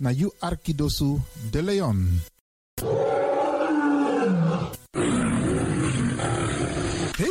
Na you Arkidosu de Leon.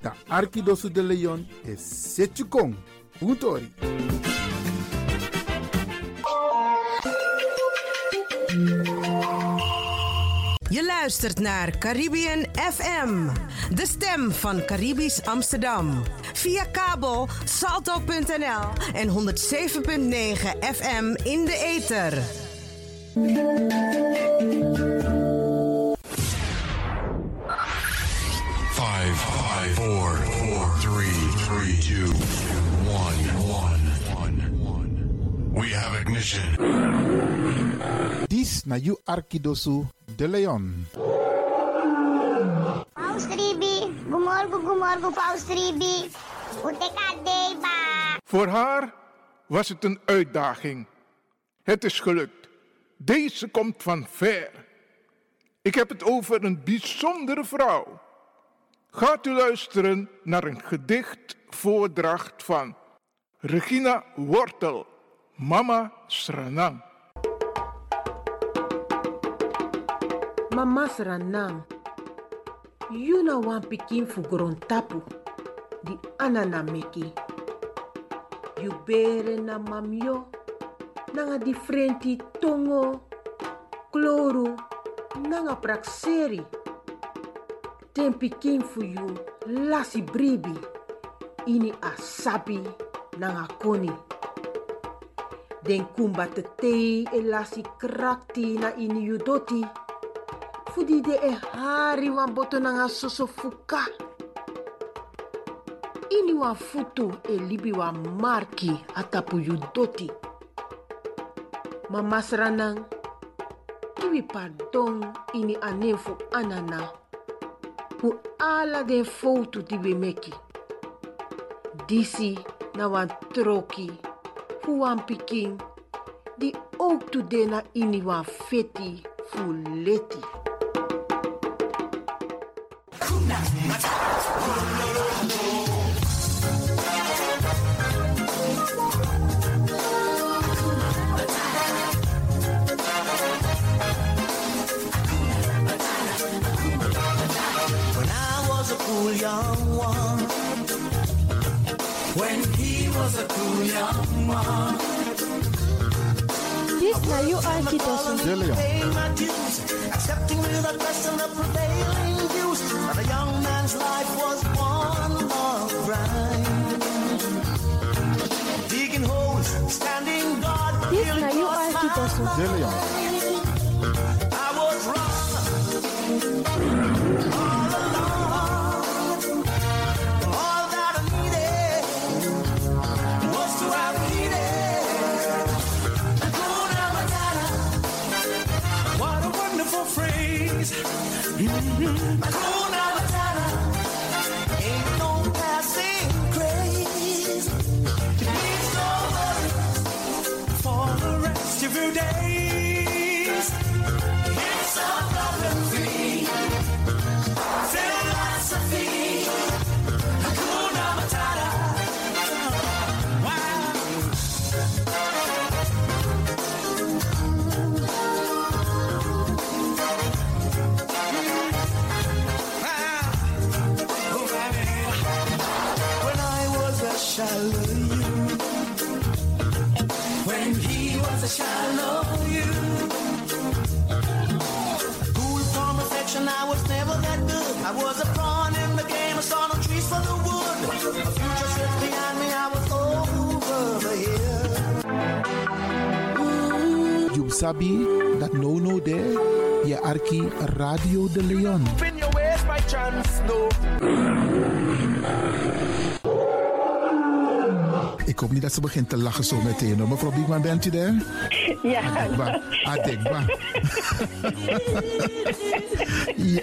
Da Arkidosu de Leon e Setchukong. Puntori. Je luistert naar Caribbean FM, de stem van Caribisch Amsterdam. Via kabel salto.nl en 107.9 FM in de ether. Five, five, four, four, three, three, two, one, one, one, one. We have ignition. Dis na you Arkidosu de Leon. Paus Ribi, gumorgo gumorgo Paus. Voor haar was het een uitdaging. Het is gelukt. Deze komt van ver. Ik heb het over een bijzondere vrouw. Gaat u luisteren naar een gedicht voordracht van Regina Wortel, Mama Sranang. Mama Sranang, you na wan pikin fu tapu, di anana. You bere na mamyo, nanga tongo, kloru, nanga prakseri. Ten pikin fu you lasi bribi, ini asabi nanga koni. Den kumba te tei e lasi krakti na ini doti. Fudi de e hari wan boto nanga fuka. Ini wan futu e libi wan marki atapu you doti. Kiwi pardon ini anefu anana. Ala den foto di we meki. Disi na wan troki, fu wan pikin, di ook tu de na ini wan feti fu leti. He was a cool young one. Dis na you Arkidosu de Leon. Paying my dues, accepting without question the prevailing views. That a young man's life was one long grind. Digging holes, standing Arkitosu. De Leon. I I was a pawn in the game, I saw no trees for the wood. A future sits behind me, I was over the hill. You sabi that no no there. Je arki Radio de Leon. In your ways by chance, no. Ik hoop niet dat ze begint te lachen zo meteen. hoor. Mevrouw Biekman, bent u daar? Ja. Adekba. Adekba. ja.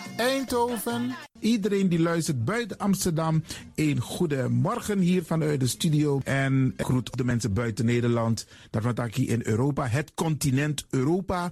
Eindhoven. Iedereen die luistert buiten Amsterdam, een goede morgen hier vanuit de studio. En groet de mensen buiten Nederland. Hier in Europa, het continent Europa.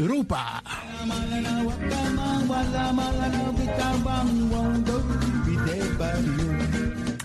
Europa.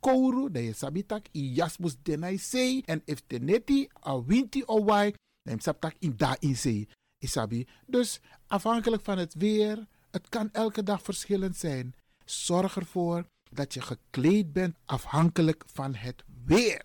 kouru, dan je sabitak i jasmus denai sei. En if teneti a winti o wai, dan sabtak in da in sei. Isabi. Dus afhankelijk van het weer, het kan elke dag verschillend zijn. Zorg ervoor dat je gekleed bent afhankelijk van het weer.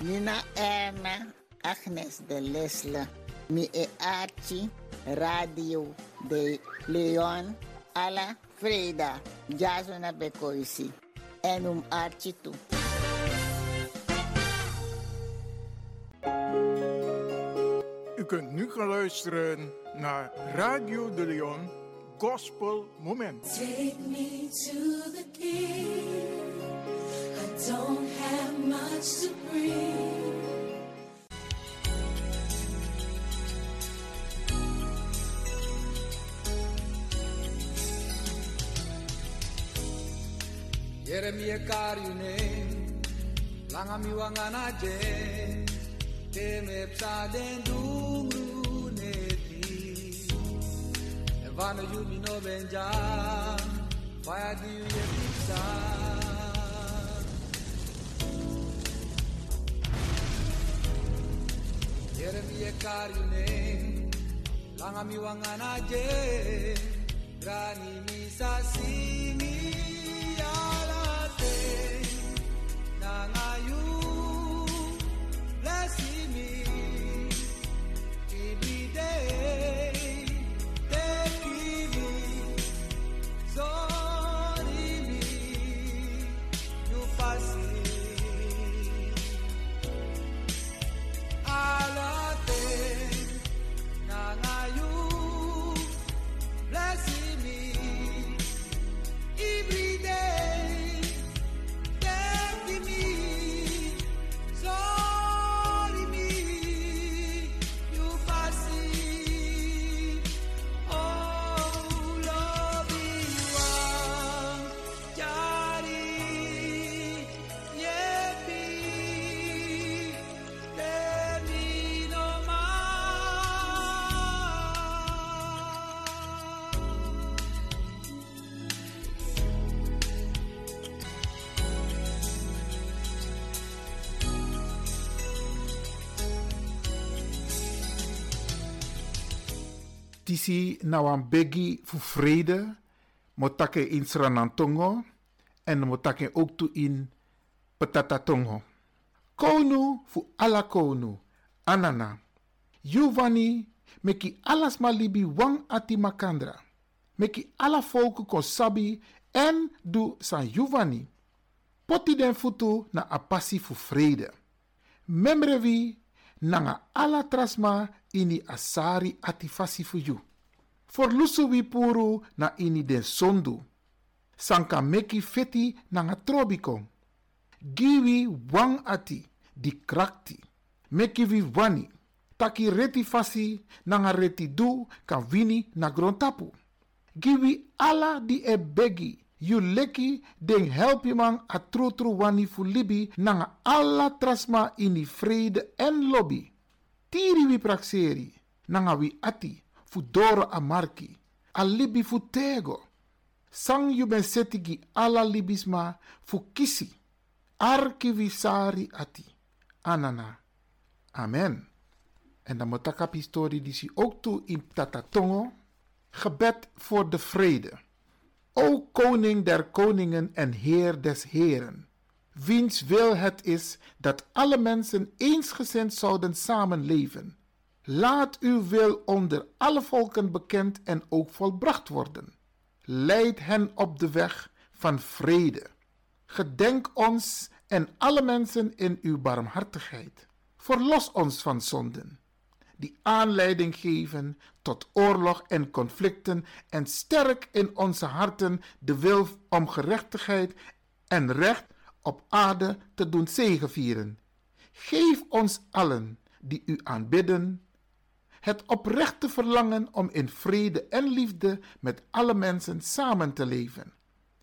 Nina Erna, Agnes de Lesle, mi e Archie, Radio de Leon, Alla Freda, Jasona Bekoisi, en um Archie toe. U kunt nu gaan luisteren naar Radio de Leon Gospel Moment. Take me to the king. Don't have much to bring. Yeremia karyune langa mi wangana je te me psa den dungru neti evano yumi no benja fire di ye psa Yeremia karyune langa mi wangana je grani mi Tisi nou een biggie voor vrede, Motake in Sranantongo en motake ook toe in Petatatongo. Konu fu ala konu. Anana. Giovanni meki alas malibi wang ati makandra. Meki ala volken kon sabi en du san Giovanni. Poti den futu na apasi fu vrede. Memrevi nanga ala trasma ini asari ati fasi fu you. For lusu wi puru na ini den sondu. Sanka meki feti nanga trobiko. Giwi wang ati di krakti. Meki vi wani. Taki reti fasi nanga reti du kan wini na grontapu. Giwi ala di e begi. You leki den help je man a tru tru wani fu libi nanga alla trasma ini vrede en lobby. Tiri wi praxeri nanga wi ati fu doro a marki. A libi fu tego. Sang you ben setigi alla libisma fu kisi. Arki wi sari ati. Anana. Amen. En dan moet historie die zie ook toe in Tatatongo. Gebed voor de vrede. O koning der koningen en heer des heren, wiens wil het is dat alle mensen eensgezind zouden samenleven. Laat uw wil onder alle volken bekend en ook volbracht worden. Leid hen op de weg van vrede. Gedenk ons en alle mensen in uw barmhartigheid. Verlos ons van zonden die aanleiding geven tot oorlog en conflicten en sterk in onze harten de wil om gerechtigheid en recht op aarde te doen zegevieren. Geef ons allen die u aanbidden het oprechte verlangen om in vrede en liefde met alle mensen samen te leven.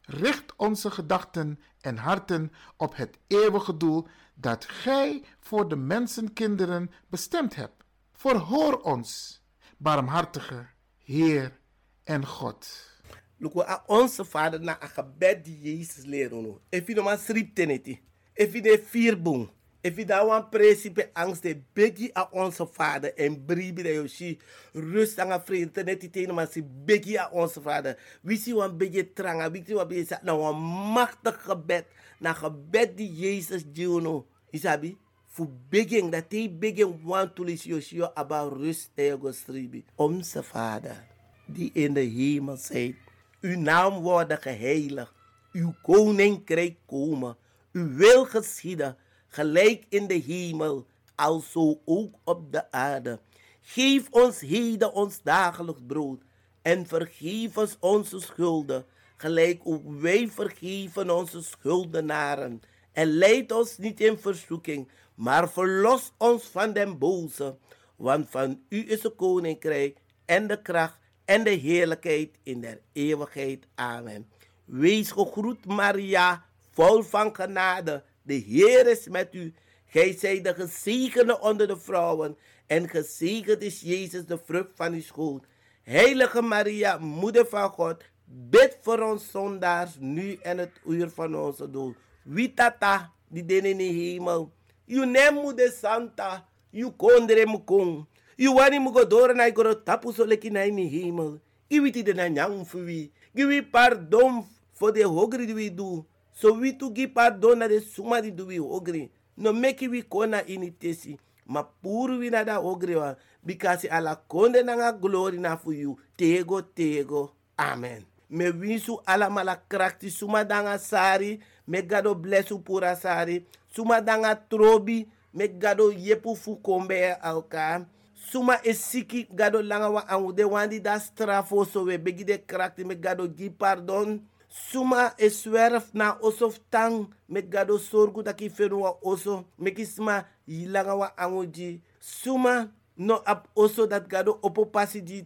Richt onze gedachten en harten op het eeuwige doel dat Gij voor de mensenkinderen bestemd hebt. Verhoor ons, barmhartige Heer en God. Luko a onze vader na a gebed die Jezus leren no. If you no man srip teneti. You de vier boom. If you da wan principe angst de begi a onze vader en bribi de yoshi rust aan a vrede teneti tene maar begi a onze vader. Wie si wan begi tranga, wie si wan begi sa na wan machtig gebed na gebed die Jezus no. Isabi? fu begin dat hij begin want to lis yoshio about rust ego stribi. Onze Vader, die in de hemel zijt, uw naam worden geheiligd, uw koninkrijk komen, uw wil geschieden, gelijk in de hemel, alzo ook op de aarde. Geef ons heden ons dagelijks brood en vergeef ons onze schulden, gelijk ook wij vergeven onze schuldenaren. En leid ons niet in verzoeking, maar verlos ons van den boze. Want van u is het koninkrijk en de kracht en de heerlijkheid in der eeuwigheid. Amen. Wees gegroet, Maria, vol van genade. De Heer is met u. Gij zijt de gezegende onder de vrouwen. En gezegend is Jezus, de vrucht van uw schoot. Heilige Maria, moeder van God, bid voor ons zondaars, nu en het uur van onze dood. Wie tata, die den in de hemel. You nemu de santa, you kondre mukong. You wani mugodora na igoro tapu so leki na in hemel. Iwiti de nyang fuwi. Giwi pardon for the hogri we do. So we to give pardon na de suma di do we hogri. No make we kona initesi. Ma puru na da hogri wa. Because ala konde na nga glory na for you. Tego, tego. Amen. Me winsu ala mala krakti suma danga sari. Me gado blessu pura sari. Suma danga trobi. Me gado yepu fu kombe alka. Suma e siki gado langa wa angu de wandi da strafo so we begi de krakti me gado gi pardon. Suma e swerf na osof tang me gado sorgu da ki fenu wa oso. Me kisma yilanga wa angu ji. Suma no ap oso dat gado opo pasi di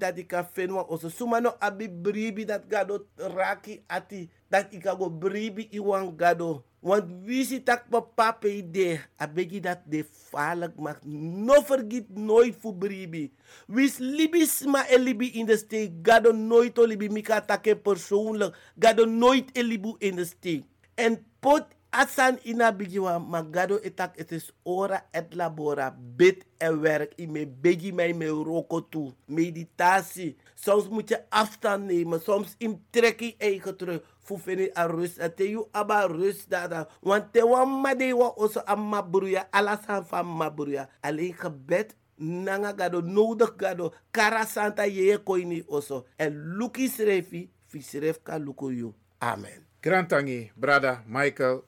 fenwa oso suma no abi bribi dat gado raki ati dat ika go bribi iwan gado. Want wisi tak papa pe ide abegi dat de falak mak no vergiet nooit fu bribi. Wis libi sma e libi in de steek? Gado nooit libi mika take persoonlijk. Gado nooit e libu in de steek. En pot Asan ina bigiwa magado etak het is ora et labora. Bid en werk. I me begi mij me roko toe. Meditatie. Soms moet je afstand nemen. Soms in trek je eigen terug. Fufeni a rust. En te you aba rust dada. Want te wan made wa oso a mabruya. Alasan van mabruya. Alleen gebed nanga gado nodig gado. Kara santa ye koini oso. En luki srefi. Fisref ka luko you. Amen. Grantangi, brada Michael.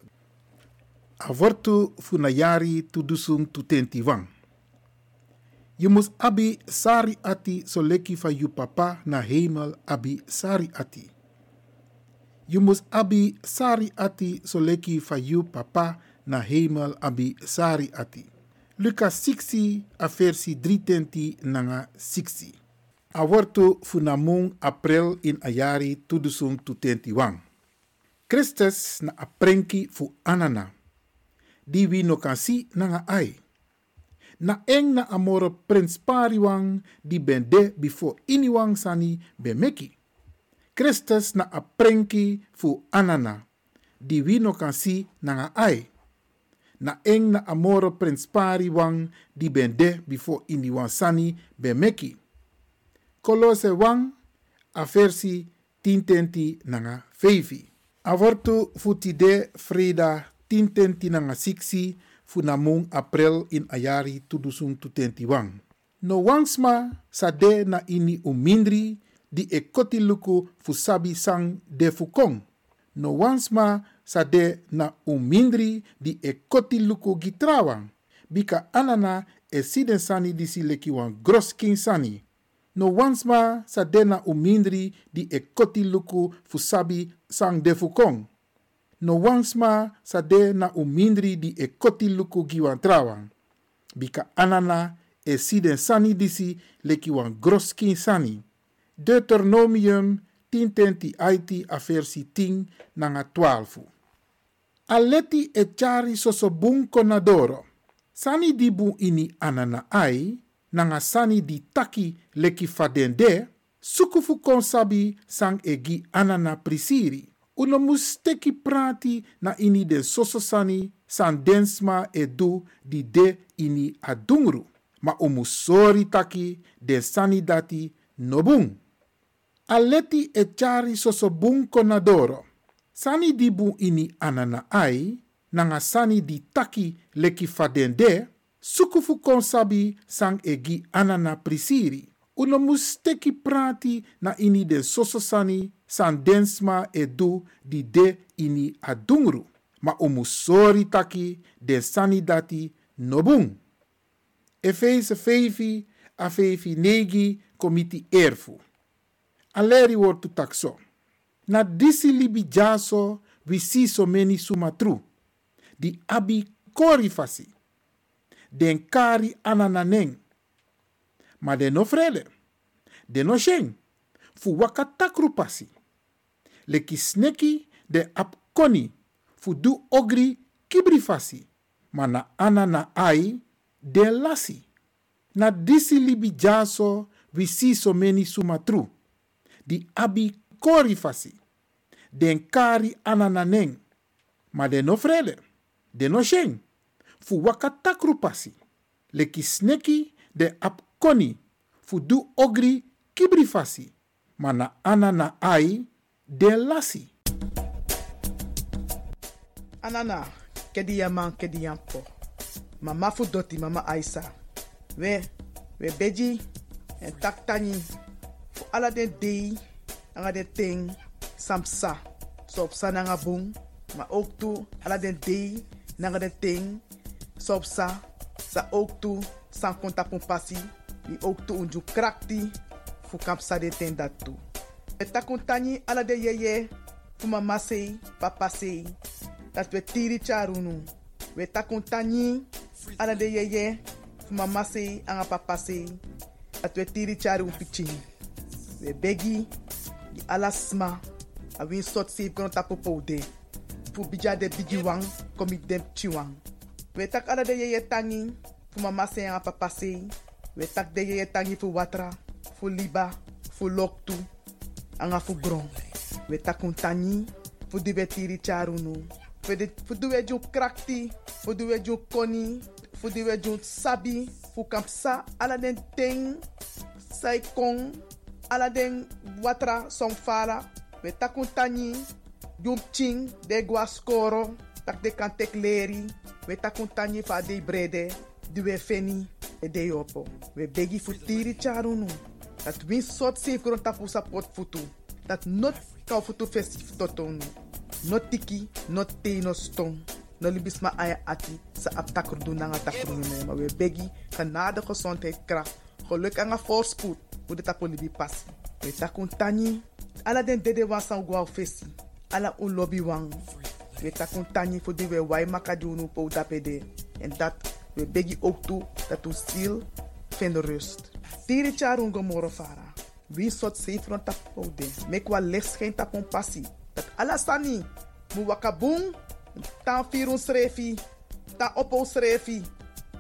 Avortu funayari tudusung tutenti wang. Je mus abi sari ati so leki van je papa na hemel abi sari ati. Je mus abi sari ati so leki van je papa na hemel abi sari ati. Lucas 6 a versi 3 nanga 6. Aworto funamung april in ayari tudusung tutentiwang. Christus na aprenki fu anana. Di wi no kan si nanga ai. Na eng na amoro prins pariwang di ben de before iniwang sani ben meki. Christus na aprenki fu anana. Di wi no kan si nanga ai. Na eng na amoro prins pariwang di ben de before iniwang sani ben meki. Kolose wang a versi tintenti nanga feifi. Avortu futide freda tintenti nanga siksi funamung april in ayari tudusung tutenti wang. No wangsma sade na ini umindri di e fusabi sang de fukong. No wangsma sade na umindri di e koti. Bika anana e siden sani disi leki wan gros sani. No wansma sa dena umindri di e fusabi sang de fukong. No wansma sa dena umindri di e koti. Bika anana e siden sani disi leki wan groskin sani. Deuteronomium 10 IT a versi 10 nanga 12. Aleti e chari sosobun konadoro. Sani dibu ini anana ai, nanga sani di taki leki fadende, sukufu konsabi sang egi anana prisiri. Uno musteki prati na ini den soso sani san densma e du di de ini adungru. Ma umu sori taki den sani dati nobung. Aleti e chari soso bun konadoro. Sani dibu ini anana ai, nanga sani di taki leki fadende, sukufu konsabi sang egi anana prisiri. Uno musteki prati na ini den soso sani san densma e du di de ini adungru. Ma umu sori taki den sani dati nobung. Efeze feifi a feifi negi komiti erfu. Aleri wortu takso. Na disi libi jaso vi si so meni sumatru. Di abi kori fasi. Den kari anananeng. Ma de no frele. De no. Fu wakatakru pasi. Leki sneki de ap koni. Fu du ogri kibri fasi. Ma na anana ai de lasi. Na disi libi jaso vi si so meni sumatru. Di abi kori fasi. Den kari anananeng. Ma de no frele. De no sheng. Fu wakatakru pasi. Leki sneki de ap koni. Fu du ogri kibri fasi. Ma na anana ai de lasi. Anana, kedi yaman kedi. Mama fu doti mama Aisa. We, we beji en tak tani. Fu ala den den ting, samsa. Sopsa nanga bung, ma ook ala den den ting, sopsa. Sa ook tu, san konta pun pasi. Di ook tu unju krakti, fu kapsa de ten dat. E takuntani ala yeye, fu mama sei, papa sei. Dat we tiri charunu. We takuntani ala de yeye, fu mama sei, anga papa sei. Dat we tiri charu We begi, di ala sma. A win sot save kono tapo poude. Fu bija de bigi wang, komi dem chiwang. We tak ala de yeye tangi, fu mama sei, anga papa sei. We tak de yeye tangi fu watra, fu liba, fu loktu, anga fu gron. We takuntani, fu di we tiri charunu. Fu de- fu di we ju krakti, fu di we ju koni, fu di we ju sabi, fu kampsa ala den ting, sai kong, ala den watra som fala we takun tani yum ching de guascoro tak de kan tek leri we takun tani fa de brede di we feni e de yopo we begi fu tiri charunu dat win sot safe gron tapu sa pot futu. Dat not kau futu festif totonu not tiki not te no stong no libis ma aya ati sa ap takrudu nanga takrudu ne maar we begi genade gezondheid kracht geluk en voorspoed hoe de tapu libi pasi we takun tani ala den dede wan san gwa ala un lobby wan we takun tani voor die we wai makadunu po dapede en dat we begi ook toe dat u ziel vindt rust. Tiri charun gomoro fara. Wie sot safe rond tapo de mek wa licht geen tapon passie dat ala sani mu wakabung tan firun srefi tan opo srefi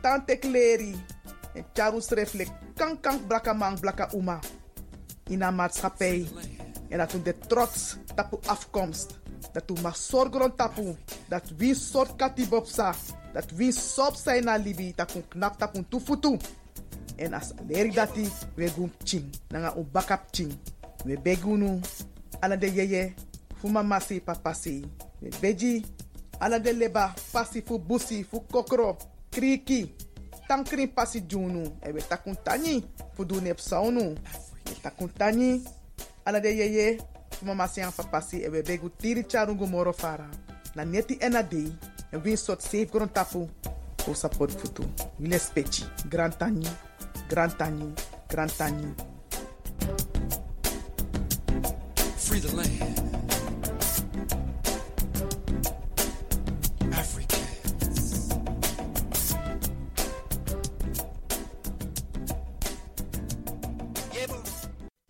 tan tekleri en charu srefle kan kan blaka man blaka uma in een maatschappij. En dat de trots tapu afkomst. Dat we maar zorgen tapu dat we soort katibopsa dat we sop zijn na libi dat we knap tapu tufutu en as leri dati we gum ching nanga u bakap ching we begunu ala de yeye fu mama si papa si we beji ala de leba pasi fu busi kokro kriki tankrin pasi junu. E we takun tani fu du nep saunu we takun tani ala de yeye fu mama si an papa si e we begu tiri charungu moro fara. Na neti ena dei en win sot safe gron tapu. O support futu. Wile speci grand tani grand tani grand tani Free the land.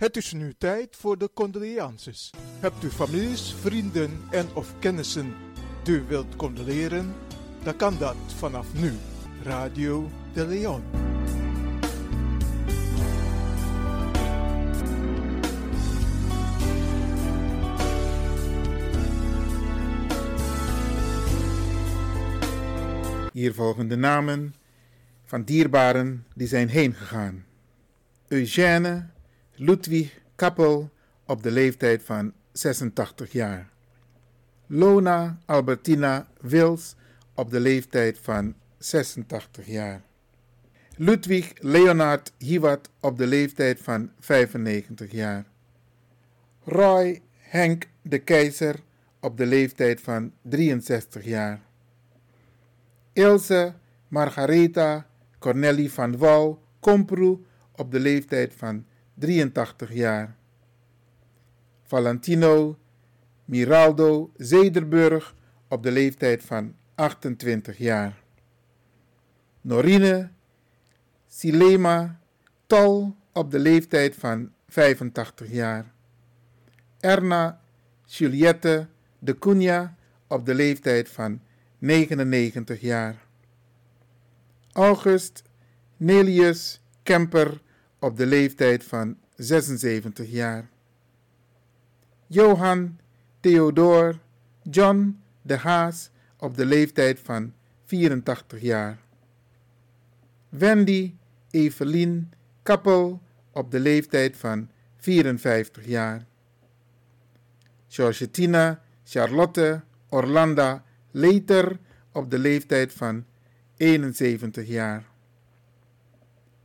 Het is nu tijd voor de condolences. Hebt u families, vrienden en of kennissen die u wilt condoleren? Dan kan dat vanaf nu. Radio de Leon. Hier volgen de namen van dierbaren die zijn heen gegaan. Eugène Ludwig Kappel op de leeftijd van 86 jaar. Lona Albertina Wils op de leeftijd van 86 jaar. Ludwig Leonard Hiwat op de leeftijd van 95 jaar. Roy Henk de Keizer op de leeftijd van 63 jaar. Ilse Margaretha Cornelie van Wouw Komproe op de leeftijd van 83 jaar. Valentino Miraldo Zederburg op de leeftijd van 28 jaar. Norine Silema Tol op de leeftijd van 85 jaar. Erna Juliette de Cunha op de leeftijd van 99 jaar. August Nelius Kemper op de leeftijd van 76 jaar. Johan Theodor John de Haas op de leeftijd van 84 jaar. Wendy Evelien Kappel op de leeftijd van 54 jaar. Georgetina Charlotte Orlanda Leter op de leeftijd van 71 jaar.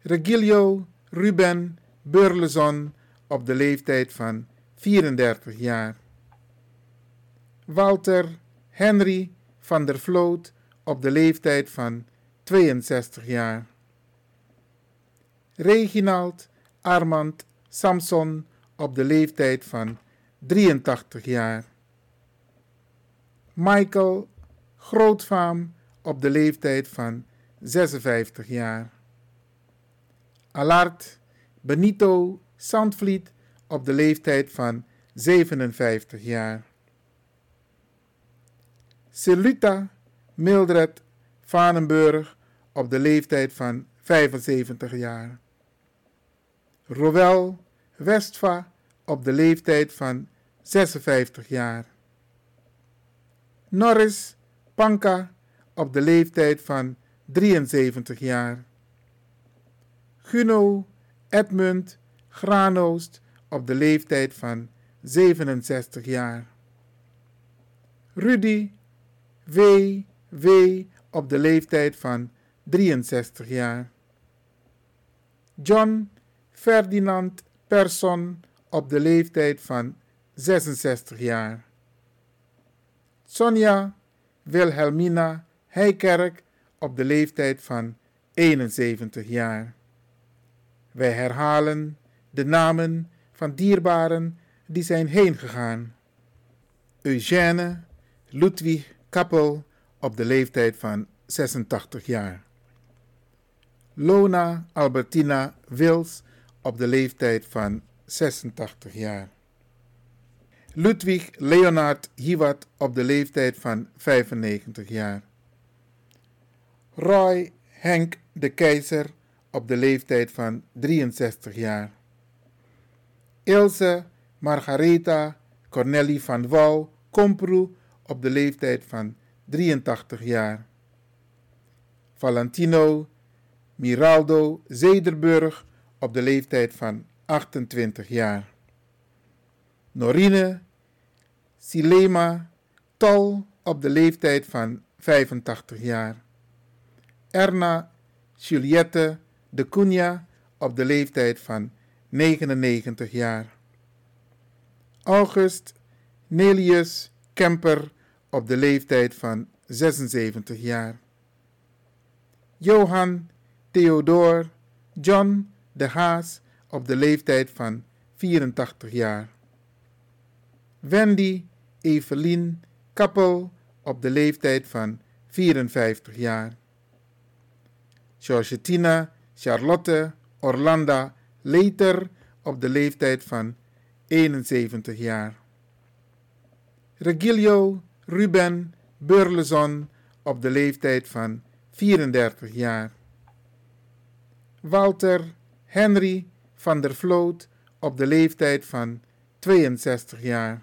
Regilio Ruben Burleson op de leeftijd van 34 jaar. Walter Henry van der Vloot op de leeftijd van 62 jaar. Reginald Armand Samson op de leeftijd van 83 jaar. Michael Grootvaam op de leeftijd van 56 jaar. Alart Benito Sandvliet op de leeftijd van 57 jaar. Celuta Mildred Vanenburg op de leeftijd van 75 jaar. Roel Westva op de leeftijd van 56 jaar. Norris Panka op de leeftijd van 73 jaar. Guno Edmund Granoost op de leeftijd van 67 jaar. Rudy W. W. op de leeftijd van 63 jaar. John Ferdinand Persson op de leeftijd van 66 jaar. Sonja Wilhelmina Heikerk op de leeftijd van 71 jaar. Wij herhalen de namen van dierbaren die zijn heengegaan. Eugène Ludwig Kappel op de leeftijd van 86 jaar. Lona Albertina Wils op de leeftijd van 86 jaar. Ludwig Leonard Hiwat op de leeftijd van 95 jaar. Roy Henk de Keizer op de leeftijd van 63 jaar. Ilse Margaretha Cornelie van Wouw Komproe op de leeftijd van 83 jaar. Valentino Miraldo Zederburg op de leeftijd van 28 jaar. Norine Silema Tol op de leeftijd van 85 jaar. Erna Juliette de Cunha op de leeftijd van 99 jaar. August Nelius Kemper op de leeftijd van 76 jaar. Johan Theodor John de Haas op de leeftijd van 84 jaar. Wendy Evelien Kappel op de leeftijd van 54 jaar. Georgetina Charlotte Orlanda Leter op de leeftijd van 71 jaar. Regilio Ruben Burleson op de leeftijd van 34 jaar. Walter Henry van der Vloot op de leeftijd van 62 jaar.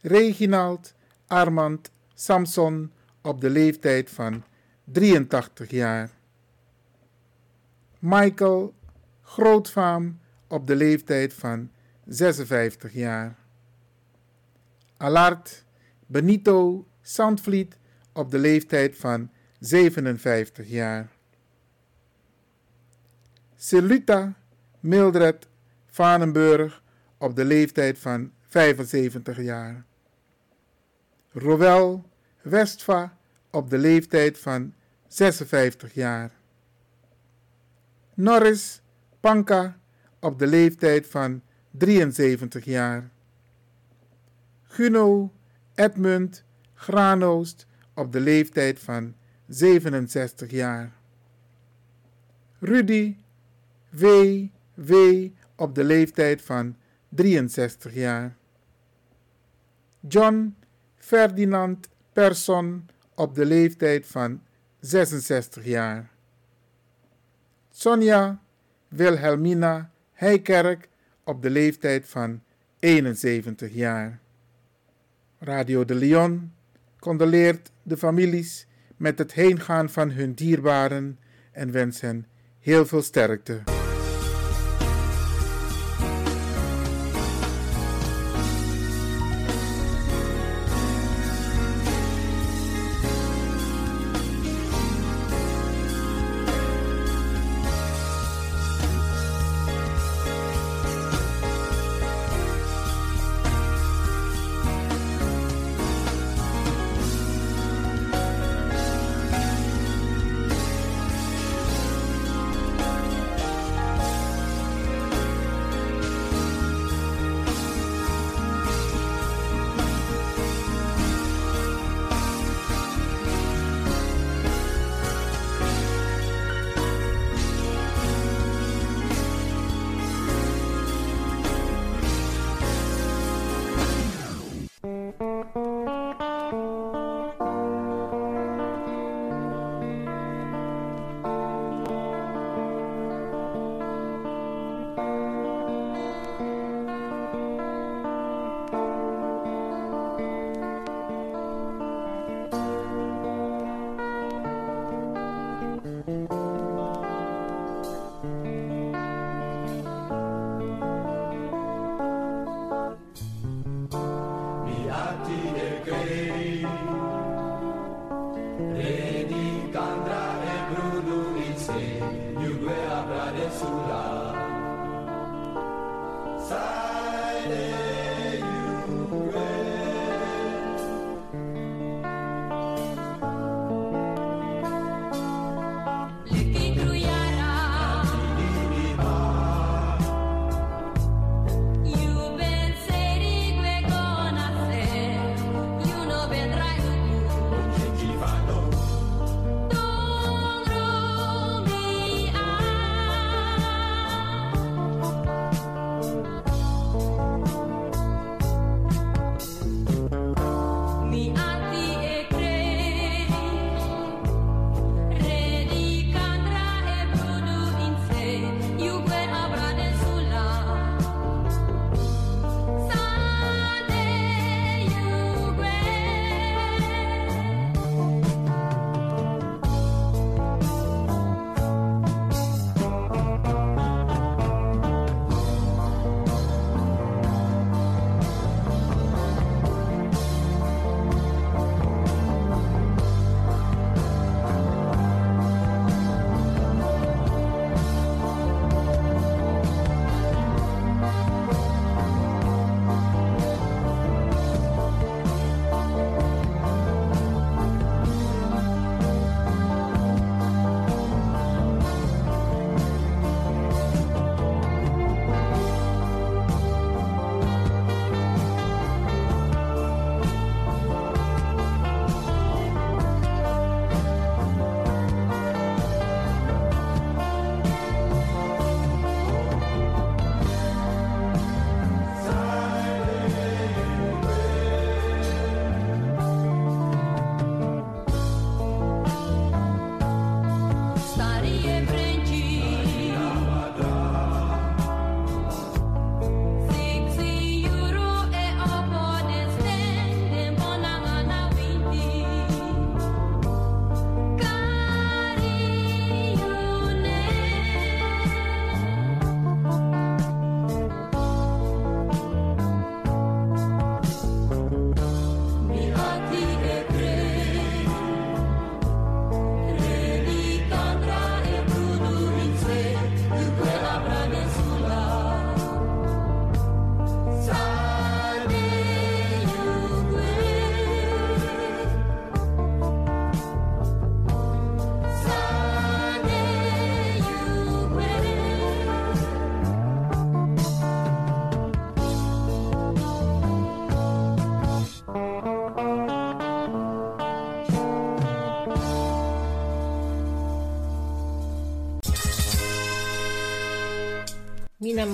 Reginald Armand Samson op de leeftijd van 83 jaar. Michael Grootvaam op de leeftijd van 56 jaar. Alart Benito Sandvliet op de leeftijd van 57 jaar. Celuta Mildred Vanenburg op de leeftijd van 75 jaar. Roel Westva op de leeftijd van 56 jaar. Norris Panka op de leeftijd van 73 jaar. Guno Edmund Granoost op de leeftijd van 67 jaar. Rudy W. W. op de leeftijd van 63 jaar. John Ferdinand Persson op de leeftijd van 66 jaar. Sonja Wilhelmina Heikerk op de leeftijd van 71 jaar. Radio de Leon condoleert de families met het heengaan van hun dierbaren en wens hen heel veel sterkte.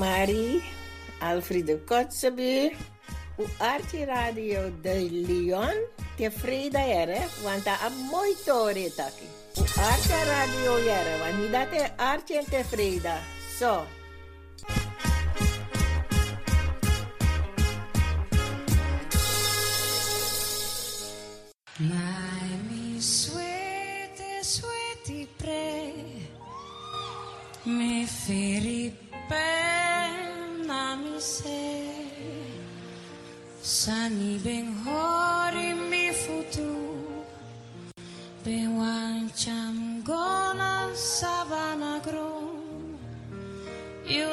Marie, Alfredo Kotzebue, u Archie Radio de Leon, tevreden jere, want dat is mooi tori taki. U Archie Radio jere, want niet dat is Archie en tevreden. Zo. My Sani ben hori mi futu Ben wancam gona sabana grom You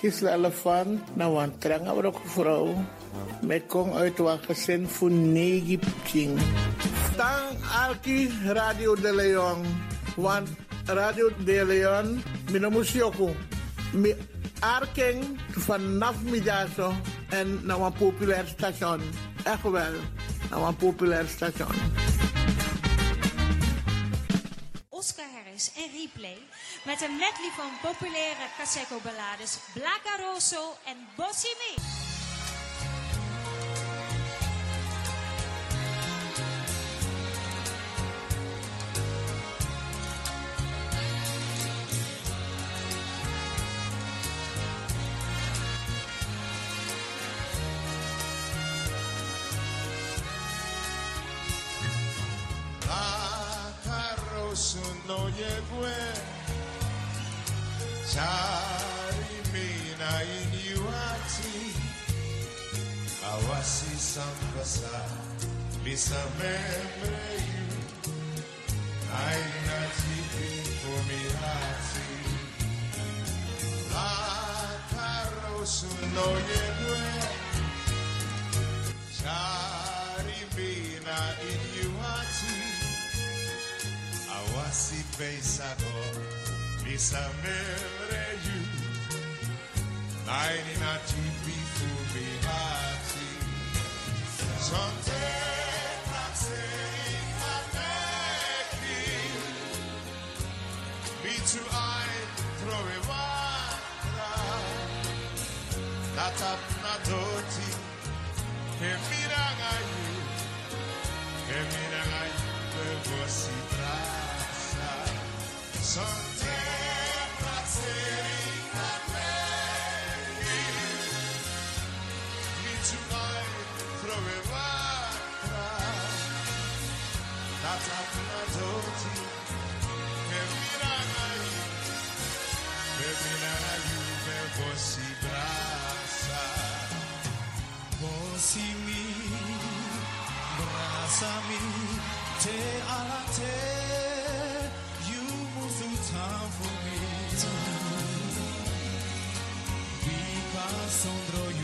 Is elefant, nou een trange ook vrouw. Met kom uit wat gezin voor negen pching. Tang Alki Radio de Leon. Want Radio de Leon, mina musioko. Mi arking vanaf en nou een populair station. Echt wel, nou een populair station. Oscar Harris en Replay met een medley van populaire Caseco ballades Blaga Rosso en yegwe Tarimina inyuati Awasi sambasa Lisa memreyu Aina tipi fumirati Latarosu no yedwe. Tarimina inyuati Awasi beisago Visszamérre jut, Ninety not to be full be hearty. Something I'm saying I'm making. Be to I throw a That up not dirty. Te alate, you move through time for me. Viva sondro you,